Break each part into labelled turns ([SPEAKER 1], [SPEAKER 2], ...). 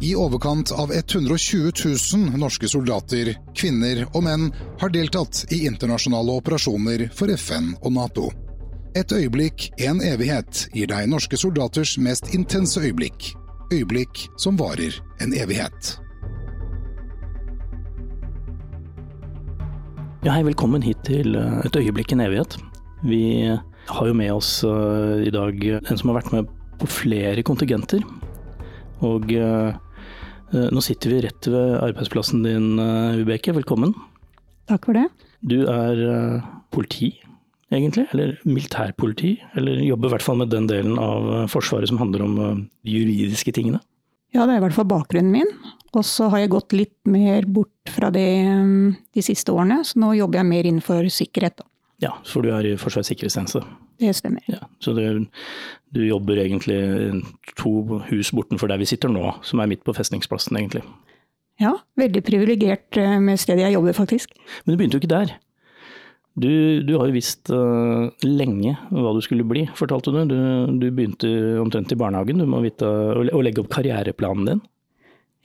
[SPEAKER 1] I overkant av 120 000 norske soldater, kvinner og menn har deltatt i internasjonale operasjoner for FN og Nato. Et øyeblikk, en evighet, gir deg norske soldaters mest intense øyeblikk. Øyeblikk som varer en evighet.
[SPEAKER 2] Ja, hei, velkommen hit til eh, Et øyeblikk en evighet. Vi har jo med oss uh, i dag en som har vært med på flere kontingenter. Og uh, nå sitter vi rett ved arbeidsplassen din, Vibeke. Velkommen.
[SPEAKER 3] Takk for det.
[SPEAKER 2] Du er politi, egentlig? Eller militærpoliti? Eller jobber i hvert fall med den delen av Forsvaret som handler om de juridiske tingene?
[SPEAKER 3] Ja, det er i hvert fall bakgrunnen min. Og så har jeg gått litt mer bort fra det de siste årene, så nå jobber jeg mer innenfor sikkerhet.
[SPEAKER 2] Ja, for du er i Forsvarets sikkerhetstjeneste?
[SPEAKER 3] Det stemmer.
[SPEAKER 2] Ja, så du, du, jobber egentlig to hus bortenfor der vi sitter nå, som er midt på festningsplassen, egentlig?
[SPEAKER 3] Ja, veldig privilegert uh, med stedet jeg jobber, faktisk.
[SPEAKER 2] Men du begynte jo ikke der? Du, du, har jo visst uh, lenge hva du skulle bli, fortalte du. du. Du, begynte omtrent i barnehagen. Du må vite å, å legge opp karriereplanen din.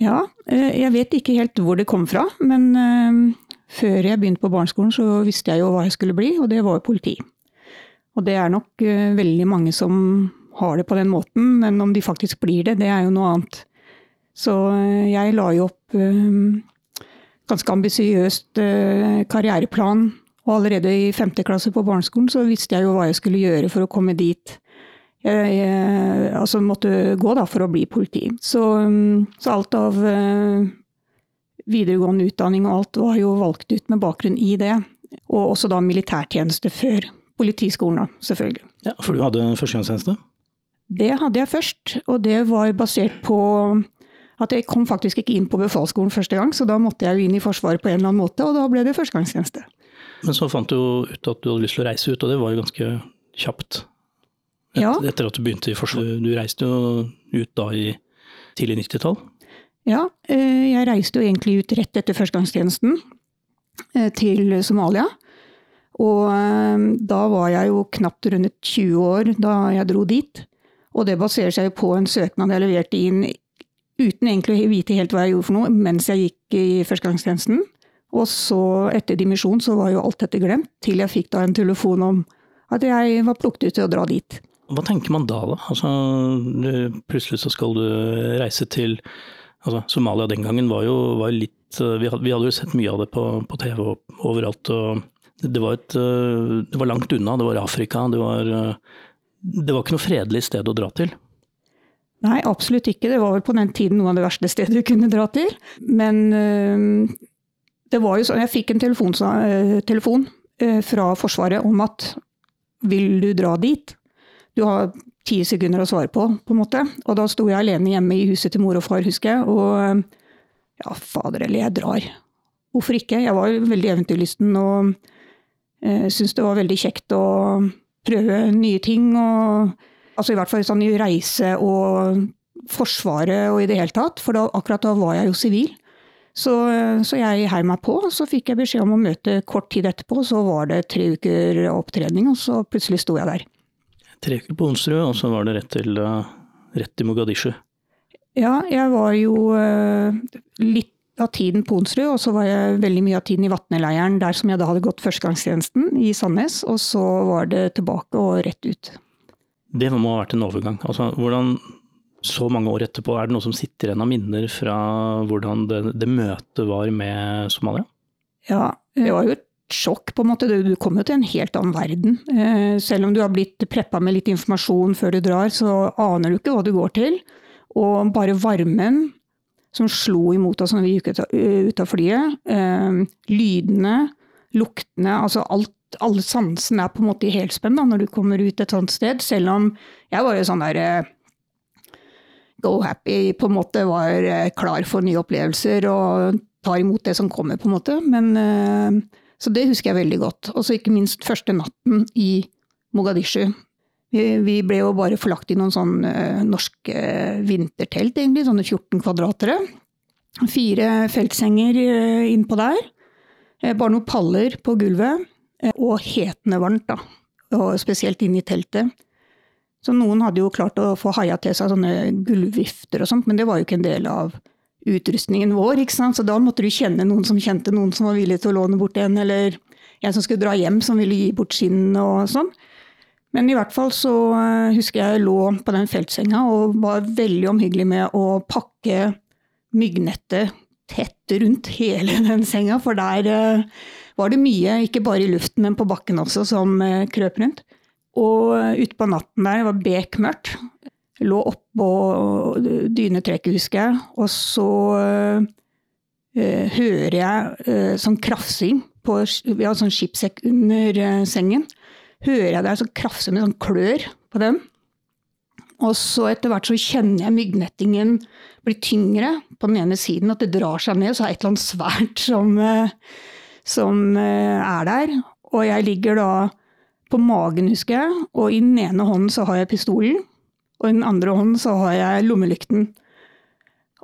[SPEAKER 3] Ja, uh, jeg vet ikke helt hvor det kom fra. Men uh, før jeg begynte på barneskolen så visste jeg jo hva jeg skulle bli, og det var jo politi. Og det er nok veldig mange som har det på den måten, men om de faktisk blir det, det er jo noe annet. Så jeg la jo opp ganske ambisiøst karriereplan og allerede i femte klasse på barneskolen så visste jeg jo hva jeg skulle gjøre for å komme dit. Jeg, jeg altså måtte gå da for å bli politi. Så, så alt av videregående utdanning og alt var jo valgt ut med bakgrunn i det. Og også da militærtjeneste før politiskolen, da, selvfølgelig.
[SPEAKER 2] Ja, For du hadde førstegangstjeneste?
[SPEAKER 3] Det hadde jeg først, og det var basert på at jeg kom faktisk ikke inn på befalsskolen første gang, så da måtte jeg jo inn i Forsvaret på en eller annen måte, og da ble det førstegangstjeneste.
[SPEAKER 2] Men så fant du jo ut at du hadde lyst til å reise ut, og det var jo ganske kjapt. Et,
[SPEAKER 3] ja.
[SPEAKER 2] Etter at du begynte i Forsvaret. Du reiste jo ut da i tidlig 90-tall?
[SPEAKER 3] Ja, eh, jeg reiste jo egentlig ut rett etter førstegangstjenesten eh, til Somalia. Og eh, da var jeg jo knapt rundet 20 år da jeg dro dit. Og det baserer seg på en søknad jeg leverte inn uten egentlig å vite helt hva jeg gjorde for noe mens jeg gikk i førstegangstjenesten. Og så, etter dimisjon, så var jo alt dette glemt, til jeg fikk da en telefon om at jeg var plukket ut til å dra dit.
[SPEAKER 2] Hva tenker man da, da? Altså, plutselig så skal du reise til altså, Somalia den gangen var jo var litt vi hadde, vi hadde, jo sett mye av det på, på TV overalt. og det var, et, det var langt unna, det var Afrika. Det var, det var ikke noe fredelig sted å dra til.
[SPEAKER 3] Nei, absolutt ikke. Det var vel på den tiden noe av det verste stedet du kunne dra til. Men det var jo sånn, Jeg fikk en telefon, eh, telefon eh, fra Forsvaret om at vil du dra dit? Du har ti sekunder å svare på, på en måte. Og da sto jeg alene hjemme i huset til mor og far, husker jeg. Og ja, fader eller jeg drar. Hvorfor ikke? Jeg var jo veldig eventyrlysten og eh, syns det var veldig kjekt å prøve nye ting. Og, altså i hvert fall sånn i reise og Forsvaret og i det hele tatt. For da, akkurat da var jeg jo sivil. Så, så, jeg heiv meg på, så fikk jeg beskjed om å møte kort tid etterpå. Så var det tre uker opptrening, og så plutselig sto jeg der.
[SPEAKER 2] Tre uker på Onsrud, og så var det rett til, eh, rett til Mogadishu?
[SPEAKER 3] Ja, jeg var jo uh, litt av tiden på Onsrud, og så var jeg veldig mye av tiden i Vatneleiren, der som jeg da hadde gått førstegangstjenesten, i Sandnes. Og så var det tilbake og rett ut.
[SPEAKER 2] Det må ha vært en overgang. Altså, hvordan så mange år etterpå, er det noe som sitter igjen av minner fra hvordan det, det, møtet var med Somalia?
[SPEAKER 3] Ja, det var jo et sjokk, på en måte. Du kommer jo til en helt annen verden. Eh, selv om du har blitt preppa med litt informasjon før du drar, så aner du ikke hva du går til. Og bare varmen som slo imot oss når vi gikk ut av flyet, eh, lydene, luktene, altså alt alle sansene er på en måte i helspenn når du kommer ut et sånt sted. Selv om jeg var jo sånn der eh, Go Happy på en måte var eh, klar for nye opplevelser og tar imot det som kommer, på en måte. Men, eh, så det husker jeg veldig godt. Og så ikke minst første natten i Mogadishu. Vi ble jo bare forlagt i noen sånn eh, norske vintertelt, egentlig. Sånne 14 kvadratere. Fire feltsenger innpå der. Bare noen paller på gulvet. Og hetende varmt, da. Og spesielt inne i teltet. Så noen hadde jo klart å få haia til seg sånne gulvvifter og sånt, men det var jo ikke en del av utrustningen vår. ikke sant? Så da måtte du kjenne noen som kjente noen som var villig til å låne bort en, eller en som skulle dra hjem som ville gi bort skinn og sånn. Men i hvert fall så eh, husker jeg lå på den feltsenga og var veldig omhyggelig med å pakke myggnettet tett rundt hele den senga, for der eh, var det mye, ikke bare i luften, men på bakken også, som eh, krøp rundt. Og utpå natten der, det var bekmørkt. Lå oppå dynetrekket, husker jeg. Og så hører jeg sånn krafsing på Vi har sånn skipssekk under sengen. Hører jeg det er sånn krafse med sånn klør på dem. Og så etter hvert så kjenner jeg myggnettingen blir tyngre på den ene siden, at det drar seg ned. Så er det et eller annet svært som, som er der. Og jeg ligger da på magen, husker jeg. Og i den ene hånden så har jeg pistolen, og i den andre hånden så har jeg lommelykten.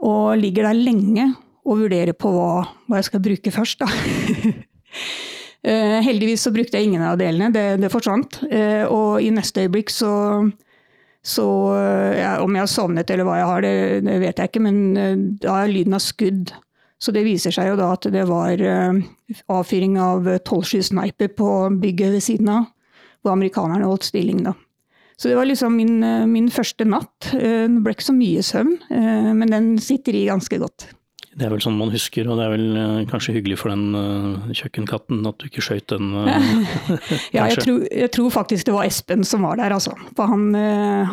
[SPEAKER 3] Og ligger der lenge og vurderer på hva, hva jeg skal bruke først, da. uh, heldigvis så brukte jeg ingen av delene, det, det forsvant. Uh, og i neste øyeblikk så, så ja, Om jeg har sovnet eller hva jeg har, det, det vet jeg ikke, men uh, da er lyden av skudd. Så det viser seg jo da at det var avfyring av tolvsky-sniper på bygget ved siden av hvor amerikanerne holdt stilling, da. Så det var liksom min, eh, min første natt. Eh, det ble ikke så mye søvn, eh, men den sitter i ganske godt.
[SPEAKER 2] Det er vel sånn man husker, og det er vel kanskje hyggelig for den kjøkkenkatten at du ikke skøyt den?
[SPEAKER 3] ja, jeg tror, jeg tror, faktisk det var Espen som var der, altså. For han,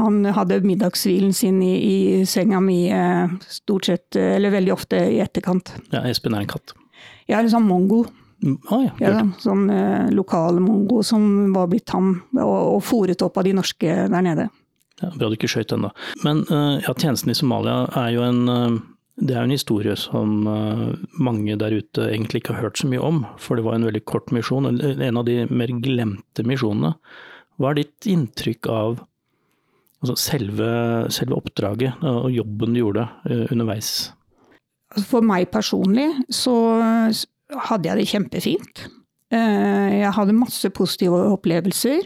[SPEAKER 3] han hadde middagshvilen sin i, i, senga mi stort sett, eller veldig ofte i etterkant.
[SPEAKER 2] Ja, Espen er en katt?
[SPEAKER 3] Er en sånn mongo.
[SPEAKER 2] Ah, ja,
[SPEAKER 3] ja, sånn eh, lokal mongo som var blitt tam og, og fòret opp av de norske der nede.
[SPEAKER 2] Ja, bra du ikke skøyt den, da. Men ja, tjenesten i Somalia er jo en det er en historie som uh, mange der ute egentlig ikke har hørt så mye om. For det var en veldig kort misjon, en av de mer glemte misjonene. Hva er ditt inntrykk av altså selve, selve, oppdraget og jobben du gjorde underveis?
[SPEAKER 3] Altså, for meg personlig så hadde jeg det kjempefint. Eh, jeg hadde masse positive opplevelser.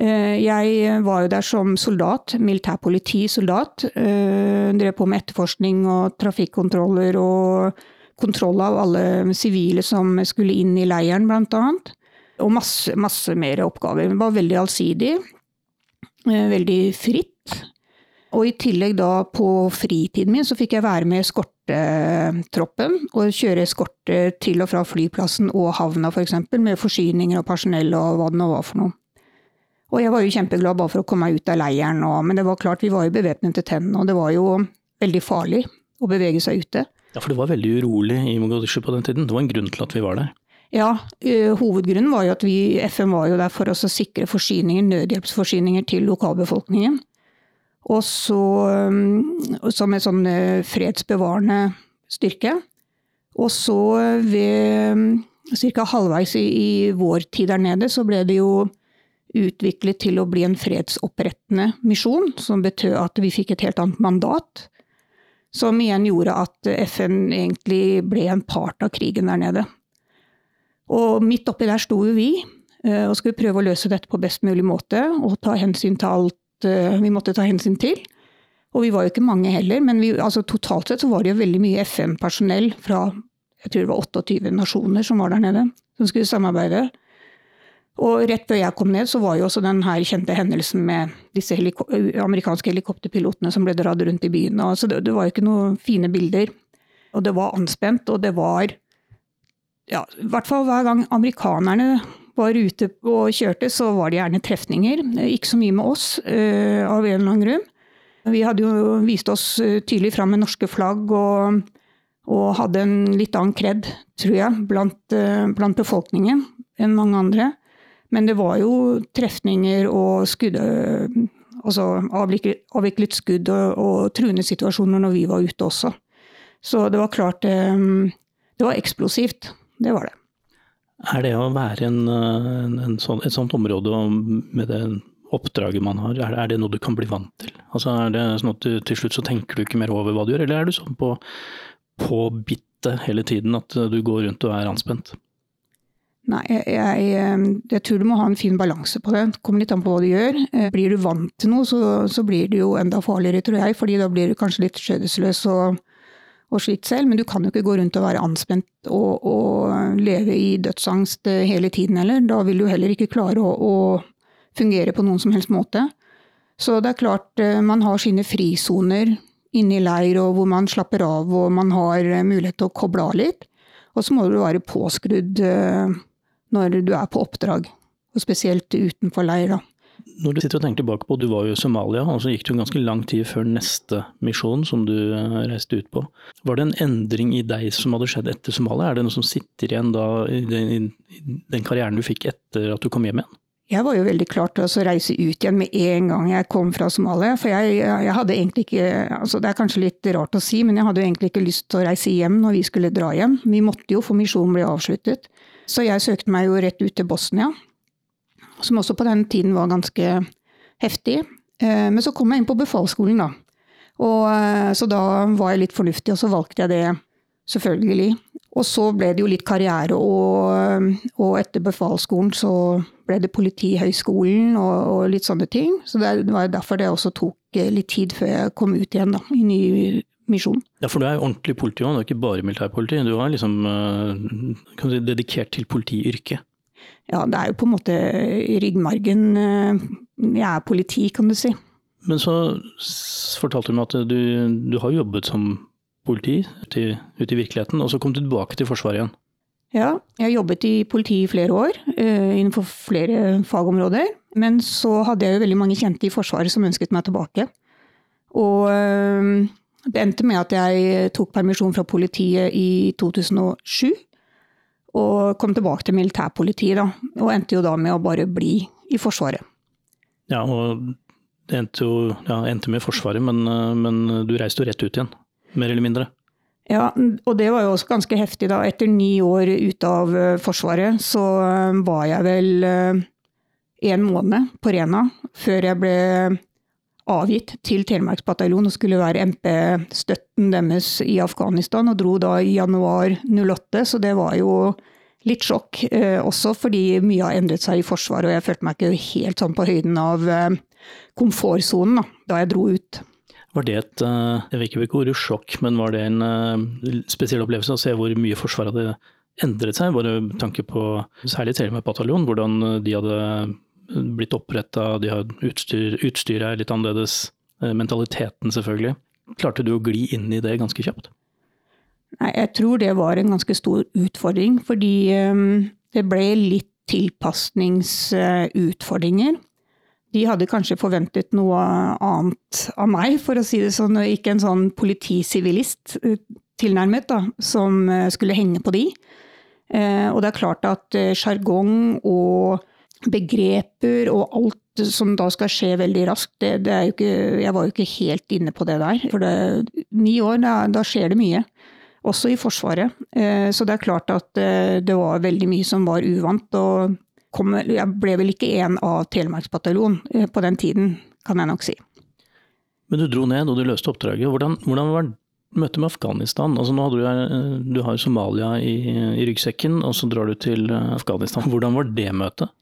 [SPEAKER 3] Eh, jeg var jo der som soldat, militærpolitisoldat. Eh, drev på med etterforskning og trafikkontroller og kontroll av alle sivile som skulle inn i leiren, blant annet. Og masse, masse mer oppgaver. Det var veldig allsidig. Veldig fritt. Og i tillegg da på fritiden min så fikk jeg være med eskortetroppen og kjøre eskorte til og fra flyplassen og havna f.eks. For med forsyninger og personell og hva det nå var for noe. Og jeg var jo kjempeglad bare for å komme meg ut av leiren, og, men det var klart vi var jo bevæpnet til tennene, og det var jo veldig farlig å bevege seg ute.
[SPEAKER 2] Ja, for det var veldig urolig i Mogadishu på den tiden. Det var en grunn til at vi var der.
[SPEAKER 3] Ja, uh, hovedgrunnen var jo at vi, FN var jo der for å sikre forsyninger, nødhjelpsforsyninger til lokalbefolkningen. Og så um, som en sånn eh, fredsbevarende styrke. Og så ved um, ca. halvveis i, i vår tid der nede, så ble det jo utviklet til å bli en fredsopprettende misjon, som betød at vi fikk et helt annet mandat. Som igjen gjorde at FN egentlig ble en part av krigen der nede. Og midt oppi der sto jo vi, eh, og skulle prøve å løse dette på best mulig måte, og ta hensyn til alt Eh, vi måtte ta hensyn til. Og vi var jo ikke mange heller, men vi, altså, totalt sett så var det jo veldig mye FN-personell fra jeg tror det var 28 nasjoner som var der nede, som skulle samarbeide. Og rett før jeg kom ned, så var jo også den her kjente hendelsen med disse heliko amerikanske helikopterpilotene som ble dratt rundt i byen. Altså det, det, var jo ikke noen fine bilder. Og det var anspent, og det var ja, I hvert fall hver gang amerikanerne var ute og kjørte, så var det gjerne trefninger. Ikke så mye med oss, øh, av en eller annen grunn. Vi hadde jo vist oss tydelig fram med norske flagg og, og hadde en litt annen kred, tror jeg, blant, blant, befolkningen enn mange andre. Men det var jo trefninger og skudd Altså avviklet, skudd og, og, truende situasjoner når vi var ute også. Så det var klart um, Det var eksplosivt. Det var det.
[SPEAKER 2] Er det å være en, en, en sånn, et sånt område med det oppdraget man har, er, det noe du kan bli vant til? Altså Er det sånn at du, til slutt så tenker du ikke mer over hva du gjør, eller er du sånn på, på bittet hele tiden at du går rundt og er anspent?
[SPEAKER 3] Nei, jeg, jeg, eh, jeg, tror du må ha en fin balanse på det. Det kommer litt an på hva du gjør. Eh, blir du vant til noe, så, så blir det jo enda farligere, tror jeg. fordi da blir du kanskje litt skjødesløs og, og slitt selv. Men du kan jo ikke gå rundt og være anspent og, og leve i dødsangst eh, hele tiden heller. Da vil du heller ikke klare å, å fungere på noen som helst måte. Så det er klart man har sine frisoner inne i leir og hvor man slapper av og man har mulighet til å koble av litt. Og så må du være påskrudd når du er på oppdrag, og spesielt utenfor leir.
[SPEAKER 2] Når du sitter og tenker tilbake på, du var jo i Somalia, og så gikk det jo ganske lang tid før neste misjon som du eh, reiste ut på. Var det en endring i deg som hadde skjedd etter Somalia? Er det noe som sitter igjen da i den, i den karrieren du fikk etter at du kom hjem igjen?
[SPEAKER 3] Jeg var jo veldig klar til å reise ut igjen med en gang jeg kom fra Somalia. For jeg, jeg, hadde egentlig ikke altså Det er kanskje litt rart å si, men jeg hadde jo egentlig ikke lyst til å reise hjem når vi skulle dra hjem. Vi måtte jo, for misjonen ble avsluttet. Så jeg søkte meg jo rett ut til Bosnia, som også på den tiden var ganske heftig. Eh, men så kom jeg inn på befalsskolen, da. Og, eh, så da var jeg litt fornuftig, og så valgte jeg det, selvfølgelig. Og så ble det jo litt karriere, og, og etter befalsskolen så ble det Politihøgskolen og, og, litt sånne ting. Så det var derfor det også tok eh, litt tid før jeg kom ut igjen da, i ny misjon.
[SPEAKER 2] Ja, for du er ordentlig politi òg, du er ikke bare militærpoliti. Du er liksom kan du si, dedikert til politiyrket.
[SPEAKER 3] Ja, det er jo på en måte ryggmargen. Uh, jeg er politi, kan du si.
[SPEAKER 2] Men så fortalte du meg at du, du har jobbet som politi ute i, i virkeligheten, og så kom du tilbake til Forsvaret igjen.
[SPEAKER 3] Ja, jeg har jobbet i politiet i flere år, uh, innenfor flere fagområder. Men så hadde jeg jo veldig mange kjente i Forsvaret som ønsket meg tilbake. Og det endte med at jeg tok permisjon fra politiet i 2007. Og kom tilbake til militærpolitiet, da. Og endte jo da med å bare bli i Forsvaret.
[SPEAKER 2] Ja, og det endte jo ja, endte med Forsvaret, men, men du reiste jo rett ut igjen. Mer eller mindre.
[SPEAKER 3] Ja, og det var jo også ganske heftig, da. Etter ni år ute av eh, Forsvaret, så eh, var jeg vel eh, en måned på Rena før jeg ble avgitt til Telemarksbataljonen og skulle være MP-støtten deres i Afghanistan, og dro da i januar 08, så det var jo litt sjokk. Eh, også fordi mye har endret seg i Forsvaret, og jeg følte meg ikke helt sånn på høyden av eh, komfortsonen da, da jeg dro ut.
[SPEAKER 2] Var det et, eh, jeg vet ikke hvilket ord sjokk, men var det en eh, spesiell opplevelse å se hvor mye Forsvaret hadde endret seg? Var det tanke på særlig Telemark-bataljonen, hvordan de hadde blitt oppretta, de har utstyr, utstyret er litt annerledes, eh, mentaliteten selvfølgelig. Klarte du å gli inn i det ganske kjapt?
[SPEAKER 3] Nei, jeg tror det var en ganske stor utfordring, fordi um, det ble litt tilpasningsutfordringer. De hadde kanskje forventet noe annet av meg, for å si det sånn, ikke en sånn politisivilist eh, tilnærmet, da, som skulle henge på de. Og det er klart at sjargong og begreper og alt som da skal skje veldig raskt, det, det ikke, jeg var jo ikke helt inne på det der. For det, ni år, da, da, skjer det mye. Også i Forsvaret. Eh, så det er klart at eh, det var veldig mye som var uvant. Og kom, jeg ble vel ikke en av Telemarksbataljonen eh, på den tiden, kan jeg nok si.
[SPEAKER 2] Men du dro ned og du løste oppdraget. Hvordan, hvordan var møtet med Afghanistan? Altså nå du, du har Somalia i, i ryggsekken, og så drar du til Afghanistan. Hvordan var det møtet?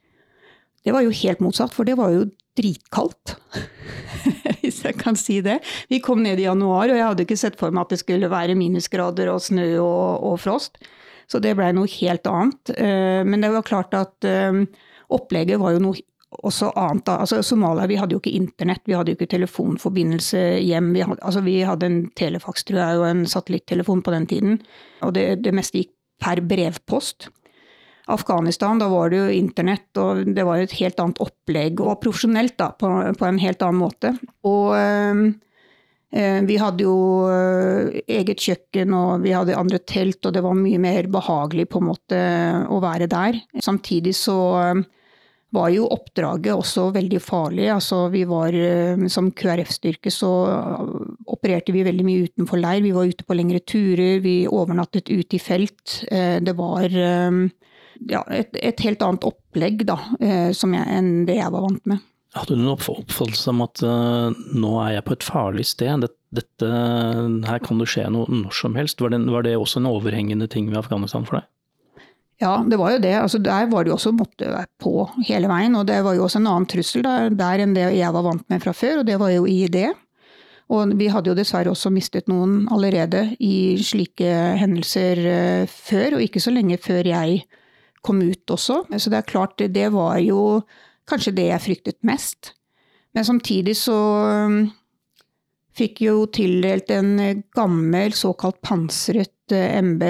[SPEAKER 3] Det var jo helt motsatt, for det var jo dritkaldt. Hvis jeg kan si det. Vi kom ned i januar, og jeg hadde ikke sett for meg at det skulle være minusgrader og snø og, og frost. Så det blei noe helt annet. Eh, men det var klart at eh, opplegget var jo noe også annet. Altså, Somalia vi hadde jo ikke internett, vi hadde jo ikke telefonforbindelse hjem. Vi hadde, altså, vi hadde en telefax, tror jeg, og en satellittelefon på den tiden. Og det, det meste gikk per brevpost. Afghanistan, da var det jo internett, og det var et helt annet opplegg, og profesjonelt da, på, på en helt annen måte. Og eh, vi hadde jo eh, eget kjøkken, og vi hadde andre telt, og det var mye mer behagelig på en måte å være der. Samtidig så var jo oppdraget også veldig farlig. Altså, vi var, som QRF-styrke så opererte vi veldig mye utenfor leir. Vi var ute på lengre turer, vi overnattet ute i felt. Det var ja, et, et, helt annet opplegg da, eh, jeg, enn det jeg var vant med.
[SPEAKER 2] Hadde du noen oppfattelse om at uh, nå er jeg på et farlig sted, dette, dette, her kan det skje noe når som helst? Var det, var det, også en overhengende ting ved Afghanistan for deg?
[SPEAKER 3] Ja, det var jo det. Altså, der var det jo også måtte være på hele veien. Og det var jo også en annen trussel der, der enn det jeg var vant med fra før, og det var jo IID. Og vi hadde jo dessverre også mistet noen allerede i slike hendelser uh, før, og ikke så lenge før jeg kom ut også. Så det er klart, det var jo kanskje det jeg fryktet mest. Men samtidig så um, fikk jo tildelt en gammel såkalt pansret Eh, MB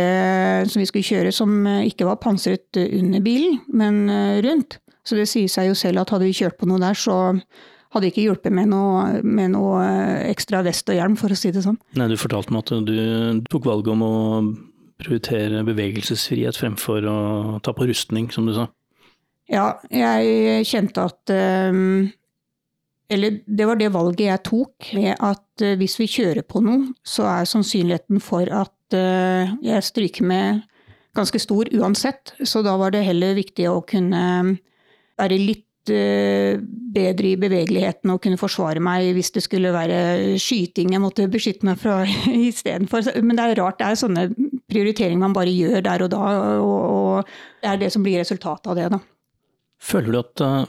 [SPEAKER 3] som vi skulle kjøre, som eh, ikke var pansret under bilen, men eh, rundt. Så det sier seg jo selv at hadde vi kjørt på noe der, så hadde ikke hjulpet med noe, med noe ekstra vest og hjelm, for å si det sånn.
[SPEAKER 2] Nei, du fortalte meg at du tok valget om å prioritere bevegelsesfrihet fremfor å ta på rustning, som du sa.
[SPEAKER 3] Ja, jeg kjente at Eller det var det valget jeg tok, med at hvis vi kjører på noe, så er sannsynligheten for at Eh, jeg stryker med ganske stor uansett, så da var det heller viktig å kunne være litt eh, bedre i bevegeligheten og kunne forsvare meg hvis det skulle være skyting jeg måtte beskytte meg fra istedenfor. Men det er rart, det er sånne prioriteringer man bare gjør der og da, og det er det som blir resultatet av det, da.
[SPEAKER 2] Føler du at eh,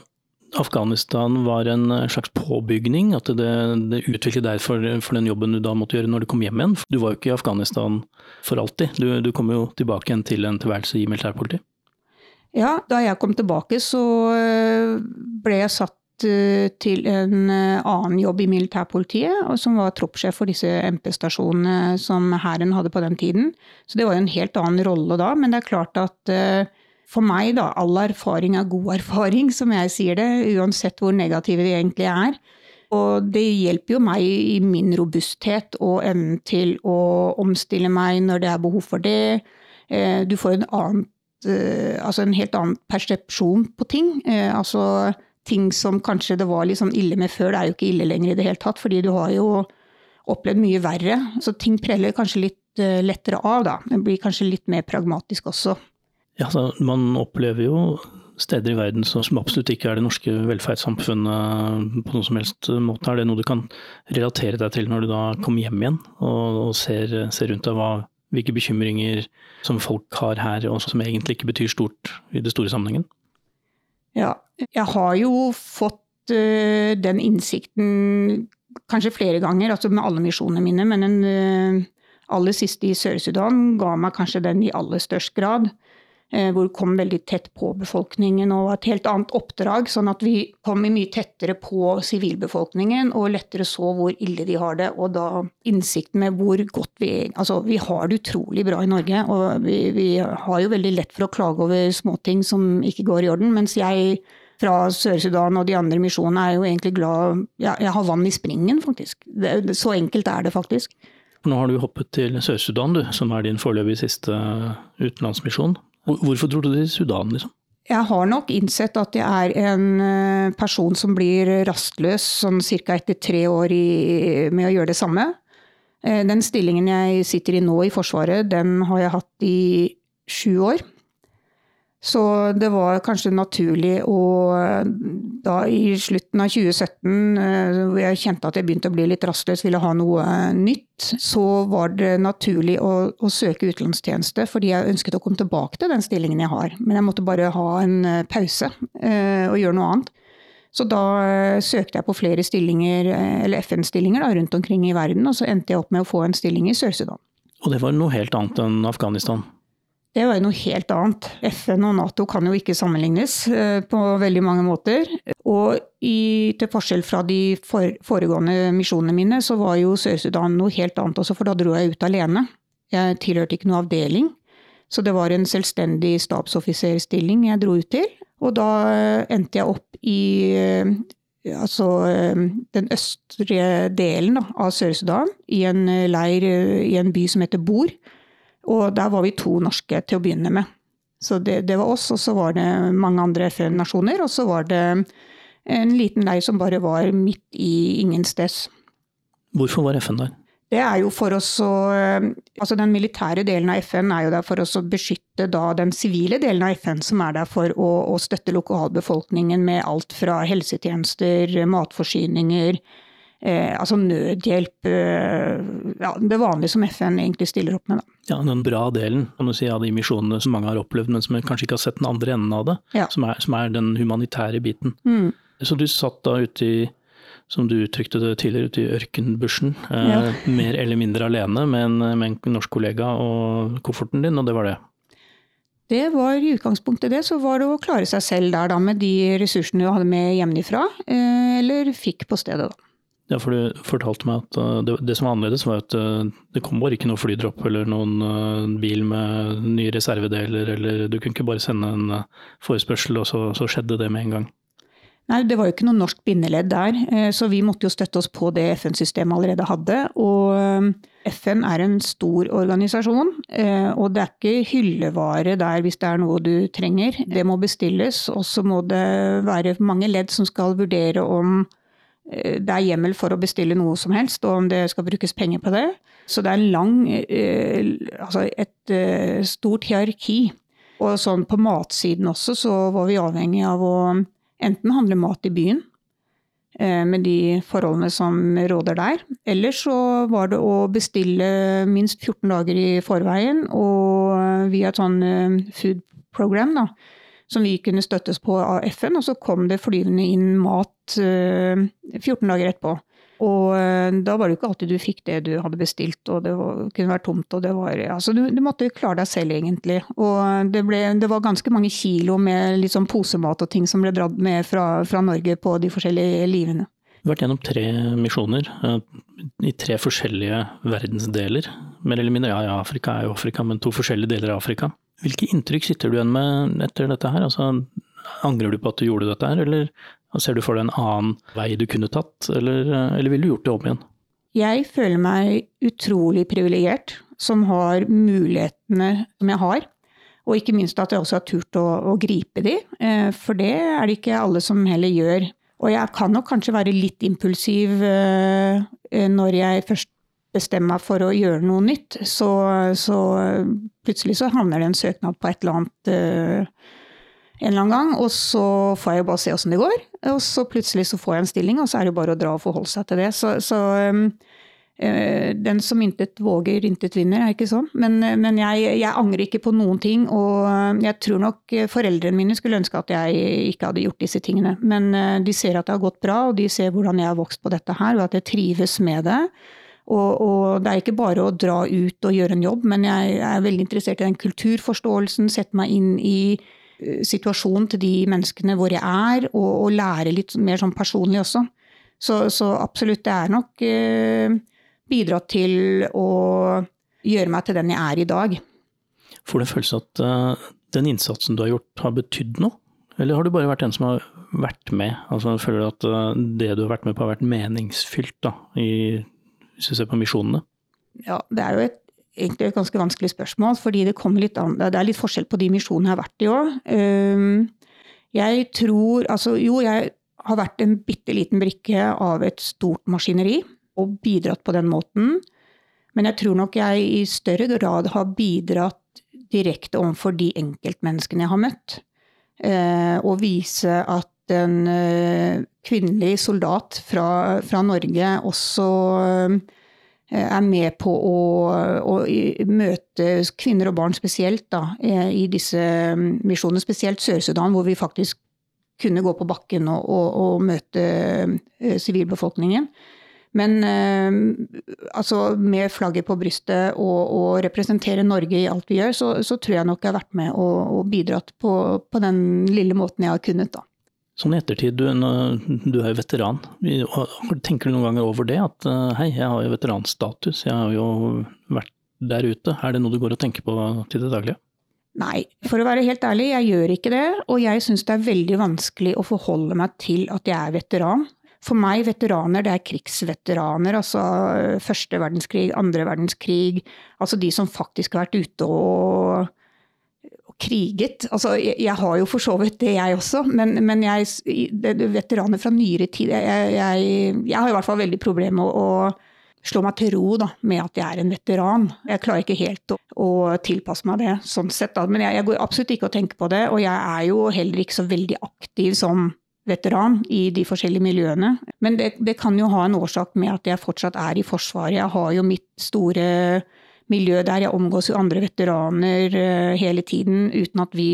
[SPEAKER 2] Afghanistan var en eh, slags påbygning? At det, det utviklet deg for, for, den jobben du da måtte gjøre når du kom hjem igjen? Du var jo ikke i Afghanistan for alltid. Du, du kom jo tilbake igjen til en tilværelse i militærpoliti.
[SPEAKER 3] Ja, da jeg kom tilbake så eh, ble jeg satt eh, til en annen jobb i militærpolitiet, som var troppssjef for disse MP-stasjonene som Hæren hadde på den tiden. Så det var jo en helt annen rolle da, men det er klart at for meg, da, all erfaring er god erfaring, som jeg sier det, uansett hvor negative de egentlig er. Og det hjelper jo meg i min robusthet og evnen til å omstille meg når det er behov for det. Eh, du får en, annen, eh, altså en helt annen persepsjon på ting. Eh, altså ting som kanskje det var litt sånn ille med før, det er jo ikke ille lenger i det hele tatt, fordi du har jo opplevd mye verre. Så ting preller kanskje litt lettere av, da. Det blir kanskje litt mer pragmatisk også.
[SPEAKER 2] Ja, Man opplever jo steder i verden som absolutt ikke er det norske velferdssamfunnet på noen som helst måte. Er det noe du kan relatere deg til når du da kommer hjem igjen og, og ser, ser, rundt deg hva, hvilke bekymringer som folk har her, og som egentlig ikke betyr stort i det store sammenhengen?
[SPEAKER 3] Ja, jeg har jo fått uh, den innsikten kanskje flere ganger, altså med alle misjonene mine, men den uh, aller siste i Sør-Sudan ga meg kanskje den i aller størst grad. Eh, hvor vi kom veldig tett på befolkningen og et helt annet oppdrag. Sånn at vi kom mye tettere på sivilbefolkningen og lettere så hvor ille de har det. Og da innsikten med hvor godt vi Altså, vi har det utrolig bra i Norge. Og vi, vi har jo veldig lett for å klage over småting som ikke går i orden. Mens jeg fra Sør-Sudan og de andre misjonene er jo egentlig glad ja, Jeg har vann i springen, faktisk. Det, så enkelt er det faktisk.
[SPEAKER 2] Nå har du hoppet til Sør-Sudan, som er din foreløpig siste utenlandsmisjon. Hvorfor tror du det er Sudan, liksom?
[SPEAKER 3] Jeg har nok innsett at jeg er en eh, person som blir rastløs sånn ca. etter tre år i, med å gjøre det samme. Eh, den stillingen jeg sitter i nå i Forsvaret, den har jeg hatt i sju år. Så det var kanskje naturlig å da i slutten av 2017, eh, hvor jeg kjente at jeg begynte å bli litt rastløs, ville ha noe nytt, så var det naturlig å, å, søke utenlandstjeneste, fordi jeg ønsket å komme tilbake til den stillingen jeg har. Men jeg måtte bare ha en eh, pause eh, og gjøre noe annet. Så da søkte jeg på flere stillinger, eller FN-stillinger rundt omkring i verden, og så endte jeg opp med å få en stilling i Sør-Sudan.
[SPEAKER 2] Og det var noe helt annet enn Afghanistan?
[SPEAKER 3] Det var jo noe helt annet. FN og Nato kan jo ikke sammenlignes eh, på veldig mange måter. Og i, til forskjell fra de for, foregående misjonene mine, så var jo Sør-Sudan noe helt annet også, for da dro jeg ut alene. Jeg tilhørte ikke noe avdeling. Så det var en selvstendig stabsoffiserstilling jeg dro ut til. Og da eh, endte jeg opp i eh, altså den østre delen av Sør-Sudan, i en leir i en by som heter Bor og der var vi to norske til å begynne med. Så det, det var oss, og så var det mange andre FN-nasjoner. Og så var det en liten leir som bare var midt i ingensteds.
[SPEAKER 2] Hvorfor var FN der?
[SPEAKER 3] Det er jo for oss å Altså den militære delen av FN er jo der for oss å beskytte da den sivile delen av FN, som er der for å, å støtte lokalbefolkningen med alt fra helsetjenester, matforsyninger, eh, altså nødhjelp. Eh, ja, det vanlige som FN egentlig stiller opp med. Da.
[SPEAKER 2] Ja, Den bra delen kan du si, av de misjonene som mange har opplevd, men som kanskje ikke har sett den andre enden av det.
[SPEAKER 3] Ja.
[SPEAKER 2] Som, er, som, er, den humanitære biten.
[SPEAKER 3] Mm.
[SPEAKER 2] Så du satt da ute i som du uttrykte det tidligere, ute i ørkenbushen. Eh,
[SPEAKER 3] Ja.
[SPEAKER 2] mer eller mindre alene med en, med en norsk kollega og kofferten din, og det var det.
[SPEAKER 3] Det var i utgangspunktet det, så var det å klare seg selv der da, med de ressursene du hadde med hjemmefra, eh, eller fikk på stedet. da.
[SPEAKER 2] Ja, for du fortalte meg at uh, det, det som var annerledes, var at uh, det kom bare ikke noe flydropp eller noen uh, bil med nye reservedeler, eller du kunne ikke bare sende en forespørsel, og så, så skjedde det med en gang.
[SPEAKER 3] Nei, det var jo ikke noe norsk bindeledd der, eh, så vi måtte jo støtte oss på det FN-systemet allerede hadde. Og eh, FN er en stor organisasjon, eh, og det er ikke hyllevare der hvis det er noe du trenger. Det må bestilles, og så må det være mange ledd som skal vurdere om eh, det er hjemmel for å bestille noe som helst, og om det skal brukes penger på det. Så det er lang, eh, altså et eh, stort hierarki. Og sånn på matsiden også, så var vi avhengig av å enten handle mat i byen, eh, med de forholdene som råder der. Eller så var det å bestille minst 14 dager i forveien, og via et sånn eh, food program, da, som vi kunne støttes på av FN, og så kom det flyvende inn mat eh, 14 dager etterpå. Og eh, da var det jo ikke alltid du fikk det du hadde bestilt, og det var, kunne være tomt. og det var, altså du, du måtte klare deg selv, egentlig. Og det, ble, det var ganske mange kilo med litt sånn posemat og ting som ble dratt med fra, fra Norge på de forskjellige livene.
[SPEAKER 2] Du har vært gjennom tre misjoner eh, i tre forskjellige verdensdeler. Mer eller mindre, ja ja, Afrika er jo Afrika, men to forskjellige deler av Afrika. Hvilke inntrykk sitter du igjen med etter dette her? Altså, angrer du på at du gjorde dette her, eller ser du for deg en annen vei du kunne tatt, eller, eh, eller ville du gjort det om igjen?
[SPEAKER 3] Jeg føler meg utrolig privilegert som har mulighetene som jeg har. Og ikke minst at jeg også har turt å, å gripe de, eh, for det er det ikke alle som heller gjør. Og jeg kan nok kanskje være litt impulsiv eh, når jeg først bestemmer meg for å gjøre noe nytt. Så, så plutselig så havner det en søknad på et eller annet eh, en eller annen gang, og så får jeg jo bare se åssen det går. Og så plutselig så får jeg en stilling, og så er det jo bare å dra og forholde seg til det. Så, så um, uh, den som intet våger, intet vinner, er ikke sånn. Men, men jeg, jeg, angrer ikke på noen ting, og jeg tror nok foreldrene mine skulle ønske at jeg ikke hadde gjort disse tingene. Men uh, de ser at det har gått bra, og de ser hvordan jeg har vokst på dette her, og at jeg trives med det. Og, og, det er ikke bare å dra ut og gjøre en jobb, men jeg er veldig interessert i den kulturforståelsen, sette meg inn i situasjonen til de menneskene hvor jeg er, og, og lære litt mer sånn personlig også. Så, så absolutt, det er nok eh, bidratt til å gjøre meg til den jeg er i dag.
[SPEAKER 2] Får du en følelse at uh, den innsatsen du har gjort, har betydd noe? Eller har du bare vært en som har vært med? Altså, føler du at uh, det du har vært med på har vært meningsfylt, da, i, hvis du ser på misjonene?
[SPEAKER 3] Ja, det er jo et egentlig et ganske vanskelig spørsmål, fordi det, litt an, det er litt forskjell på de misjonene jeg har vært i òg. Jeg tror Altså, jo, jeg har vært en bitte liten brikke av et stort maskineri og bidratt på den måten. Men jeg tror nok jeg i større grad har bidratt direkte overfor de enkeltmenneskene jeg har møtt. Og vise at en kvinnelig soldat fra, fra Norge også er med på å, å, møte kvinner og barn spesielt da, i disse misjonene, spesielt Sør-Sudan, hvor vi faktisk kunne gå på bakken og, og, og møte sivilbefolkningen. Men altså, med flagget på brystet og, og, representere Norge i alt vi gjør, så, så, tror jeg nok jeg har vært med og bidratt på, på, den lille måten jeg har kunnet. da.
[SPEAKER 2] Sånn i ettertid, du, du er jo veteran. Tenker du noen ganger over det? At hei, jeg har jo veteranstatus, jeg har jo vært der ute. Er det noe du går og tenker på til det daglige?
[SPEAKER 3] Nei, for å være helt ærlig, jeg gjør ikke det. Og jeg syns det er veldig vanskelig å forholde meg til at jeg er veteran. For meg, veteraner, det er krigsveteraner. Altså første verdenskrig, andre verdenskrig. Altså de som faktisk har vært ute og kriget. Altså, jeg, jeg, har jo for så vidt det, jeg også, men, men jeg, det, veteraner fra nyere tid jeg, jeg, har i hvert fall veldig problemer med å, å slå meg til ro da, med at jeg er en veteran. Jeg klarer ikke helt å, å tilpasse meg det, sånn sett. Da. Men jeg, går absolutt ikke og tenker på det. Og jeg er jo heller ikke så veldig aktiv som veteran i de forskjellige miljøene. Men det, det, kan jo ha en årsak med at jeg fortsatt er i Forsvaret. Jeg har jo mitt store miljø der. Jeg omgås jo andre veteraner eh, hele tiden uten at vi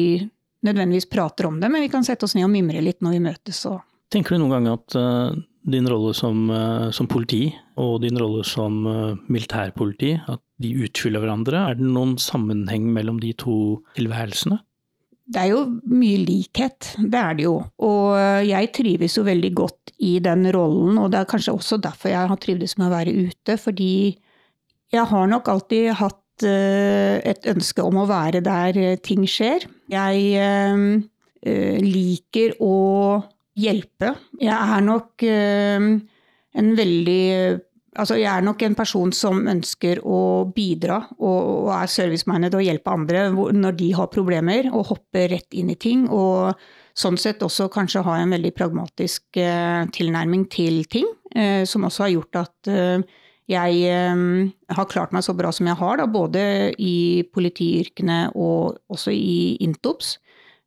[SPEAKER 3] nødvendigvis prater om det, men vi kan sette oss ned og mimre litt når vi møtes. Og...
[SPEAKER 2] Tenker du noen gang at uh, din rolle som, uh, som, politi og din rolle som uh, militærpoliti, at de utfyller hverandre? Er det noen sammenheng mellom de to tilværelsene?
[SPEAKER 3] Det er jo mye likhet, det er det jo. Og jeg trives jo veldig godt i den rollen, og det er kanskje også derfor jeg har trivdes med å være ute. Fordi jeg har nok alltid hatt uh, et ønske om å være der uh, ting skjer. Jeg uh, liker å hjelpe. Jeg er nok en veldig Altså, jeg er nok en person som ønsker å bidra og, og er service-minded og hjelpe andre når de har problemer, og hoppe rett inn i ting. Og sånn sett også kanskje ha en veldig pragmatisk tilnærming til ting, som også har gjort at jeg ehm, har klart meg så bra som jeg har, da, både i politiyrkene og også i Intops.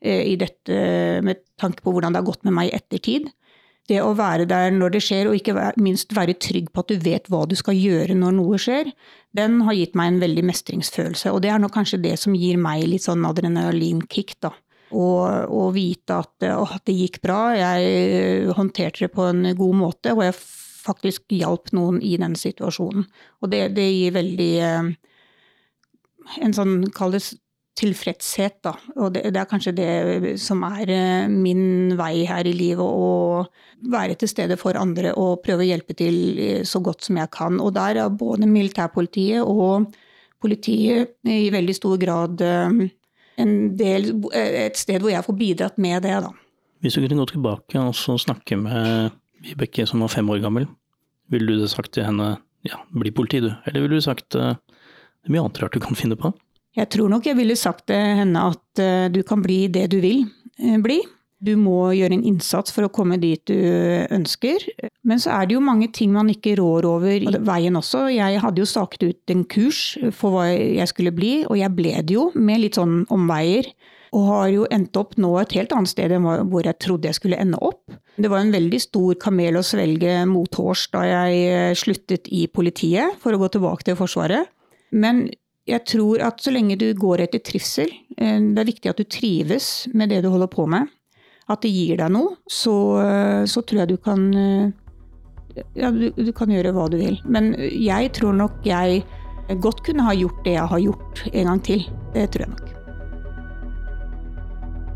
[SPEAKER 3] Eh, I dette med tanke på hvordan det har gått med meg i ettertid. Det å være der når det skjer, og ikke minst være trygg på at du vet hva du skal gjøre når noe skjer, den har gitt meg en veldig mestringsfølelse. Og det er nok kanskje det som gir meg litt sånn adrenalinkick, da. Å vite at, å, det gikk bra, jeg håndterte det på en god måte, og jeg faktisk hjalp noen i den situasjonen. Og det, det gir veldig eh, en sånn, kall det tilfredshet, da. Og det, det, er kanskje det som er eh, min vei her i livet. Å være til stede for andre og prøve å hjelpe til eh, så godt som jeg kan. Og der er både militærpolitiet og politiet i veldig stor grad del, et sted hvor jeg får bidratt med det, da.
[SPEAKER 2] Hvis du kunne gå tilbake og snakke med Vibeke som var fem år gammel, ville du sagt til henne ja, bli politi du, eller ville du sagt uh, det er mye annet rart du kan finne på?
[SPEAKER 3] Jeg tror nok jeg ville sagt til henne at uh, du kan bli det du vil uh, bli. Du må gjøre en innsats for å komme dit du ønsker. Men så er det jo mange ting man ikke rår over i veien også. Jeg hadde jo staket ut en kurs for hva jeg skulle bli, og jeg ble det jo med litt sånn omveier. Og har jo endt opp nå et helt annet sted enn hvor jeg trodde jeg skulle ende opp. Det var en veldig stor kamel å svelge mothårs da jeg eh, sluttet i politiet for å gå tilbake til Forsvaret. Men jeg tror at så lenge du går etter trivsel, eh, det er viktig at du trives med det du holder på med, at det gir deg noe, så, eh, så tror jeg du kan ja, du, du, kan gjøre hva du vil. Men jeg tror nok jeg godt kunne ha gjort det jeg har gjort en gang til. Det tror jeg nok.